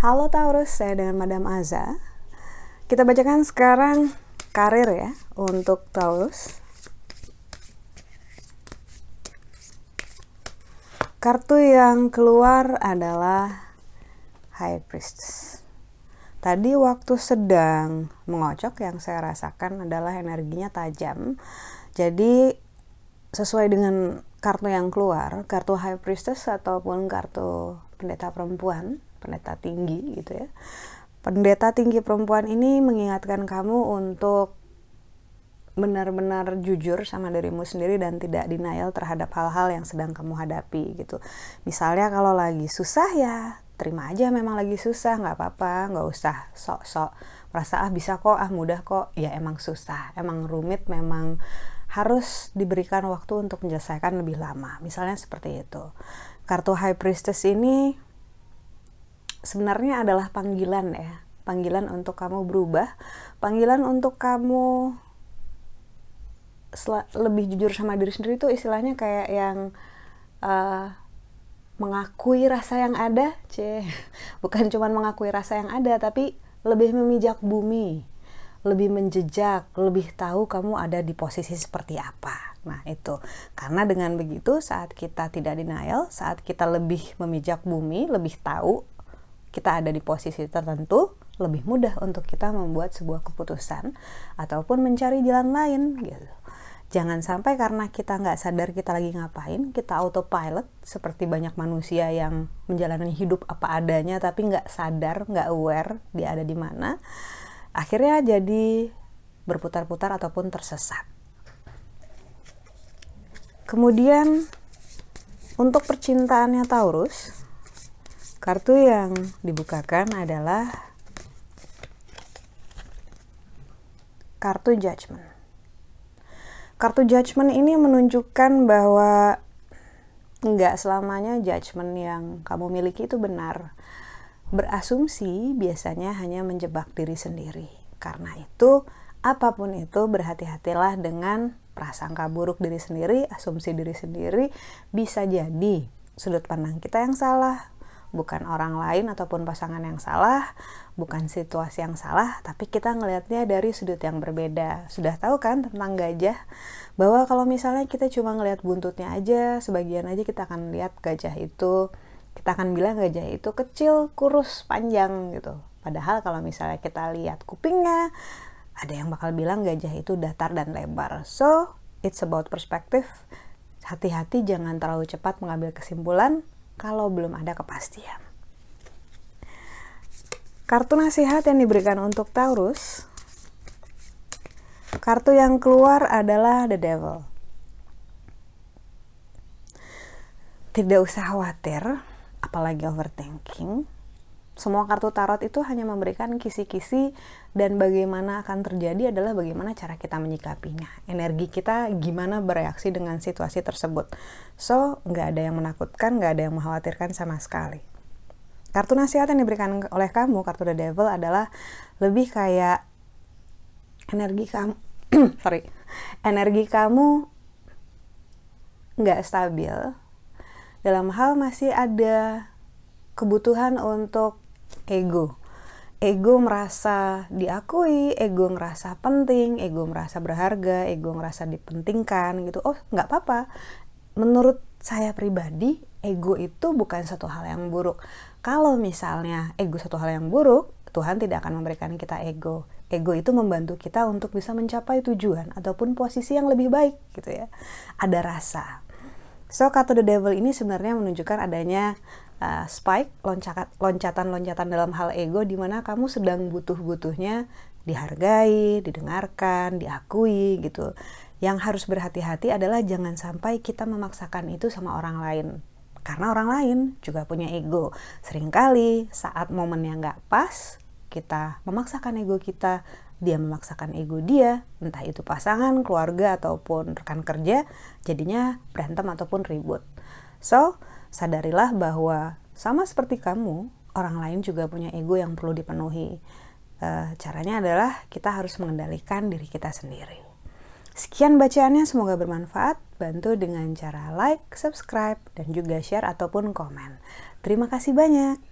Halo Taurus, saya dengan Madam Aza. Kita bacakan sekarang karir ya untuk Taurus. Kartu yang keluar adalah High Priestess. Tadi waktu sedang mengocok yang saya rasakan adalah energinya tajam. Jadi sesuai dengan kartu yang keluar, kartu High Priestess ataupun kartu pendeta perempuan, pendeta tinggi gitu ya. Pendeta tinggi perempuan ini mengingatkan kamu untuk benar-benar jujur sama dirimu sendiri dan tidak denial terhadap hal-hal yang sedang kamu hadapi gitu. Misalnya kalau lagi susah ya terima aja memang lagi susah nggak apa-apa nggak usah sok-sok merasa ah bisa kok ah mudah kok ya emang susah emang rumit memang harus diberikan waktu untuk menyelesaikan lebih lama. Misalnya seperti itu. Kartu high priestess ini sebenarnya adalah panggilan ya. Panggilan untuk kamu berubah. Panggilan untuk kamu lebih jujur sama diri sendiri itu istilahnya kayak yang uh, mengakui rasa yang ada, c, bukan cuma mengakui rasa yang ada, tapi lebih memijak bumi, lebih menjejak, lebih tahu kamu ada di posisi seperti apa. Nah, itu karena dengan begitu, saat kita tidak denial, saat kita lebih memijak bumi, lebih tahu kita ada di posisi tertentu, lebih mudah untuk kita membuat sebuah keputusan ataupun mencari jalan lain gitu. Jangan sampai karena kita nggak sadar kita lagi ngapain, kita autopilot seperti banyak manusia yang menjalani hidup apa adanya tapi nggak sadar, nggak aware dia ada di mana. Akhirnya jadi berputar-putar ataupun tersesat. Kemudian untuk percintaannya Taurus, kartu yang dibukakan adalah kartu Judgment kartu judgment ini menunjukkan bahwa nggak selamanya judgment yang kamu miliki itu benar. Berasumsi biasanya hanya menjebak diri sendiri. Karena itu, apa pun itu berhati-hatilah dengan prasangka buruk diri sendiri, asumsi diri sendiri bisa jadi sudut pandang kita yang salah, bukan orang lain ataupun pasangan yang salah, bukan situasi yang salah, tapi kita ngelihatnya dari sudut yang berbeda. Sudah tahu kan tentang gajah? Bahwa kalau misalnya kita cuma ngelihat buntutnya aja, sebagian aja kita akan lihat gajah itu, kita akan bilang gajah itu kecil, kurus, panjang gitu. Padahal kalau misalnya kita lihat kupingnya, ada yang bakal bilang gajah itu datar dan lebar. So, it's about perspective. Hati-hati jangan terlalu cepat mengambil kesimpulan kalau belum ada kepastian. Kartu nasihat yang diberikan untuk Taurus, kartu yang keluar adalah The Devil. Tidak usah khawatir, apalagi overthinking semua kartu tarot itu hanya memberikan kisi-kisi dan bagaimana akan terjadi adalah bagaimana cara kita menyikapinya. Energi kita gimana bereaksi dengan situasi tersebut. So, nggak ada yang menakutkan, nggak ada yang mengkhawatirkan sama sekali. Kartu nasihat yang diberikan oleh kamu, kartu The Devil adalah lebih kayak energi kamu, sorry, energi kamu nggak stabil. Dalam hal masih ada kebutuhan untuk ego ego merasa diakui, ego ngerasa penting, ego merasa berharga, ego ngerasa dipentingkan gitu. Oh, nggak apa-apa. Menurut saya pribadi, ego itu bukan satu hal yang buruk. Kalau misalnya ego satu hal yang buruk, Tuhan tidak akan memberikan kita ego. Ego itu membantu kita untuk bisa mencapai tujuan ataupun posisi yang lebih baik gitu ya. Ada rasa. So, kata the devil ini sebenarnya menunjukkan adanya uh, spike loncatan-loncatan dalam hal ego di mana kamu sedang butuh-butuhnya dihargai, didengarkan, diakui gitu. Yang harus berhati-hati adalah jangan sampai kita memaksakan itu sama orang lain. Karena orang lain juga punya ego. Seringkali saat momen yang nggak pas, kita memaksakan ego kita, dia memaksakan ego dia, entah itu pasangan, keluarga, ataupun rekan kerja, jadinya berantem ataupun ribut. So, sadarilah bahwa sama seperti kamu, orang lain juga punya ego yang perlu dipenuhi. E, caranya adalah kita harus mengendalikan diri kita sendiri. Sekian bacaannya, semoga bermanfaat. Bantu dengan cara like, subscribe, dan juga share ataupun komen. Terima kasih banyak.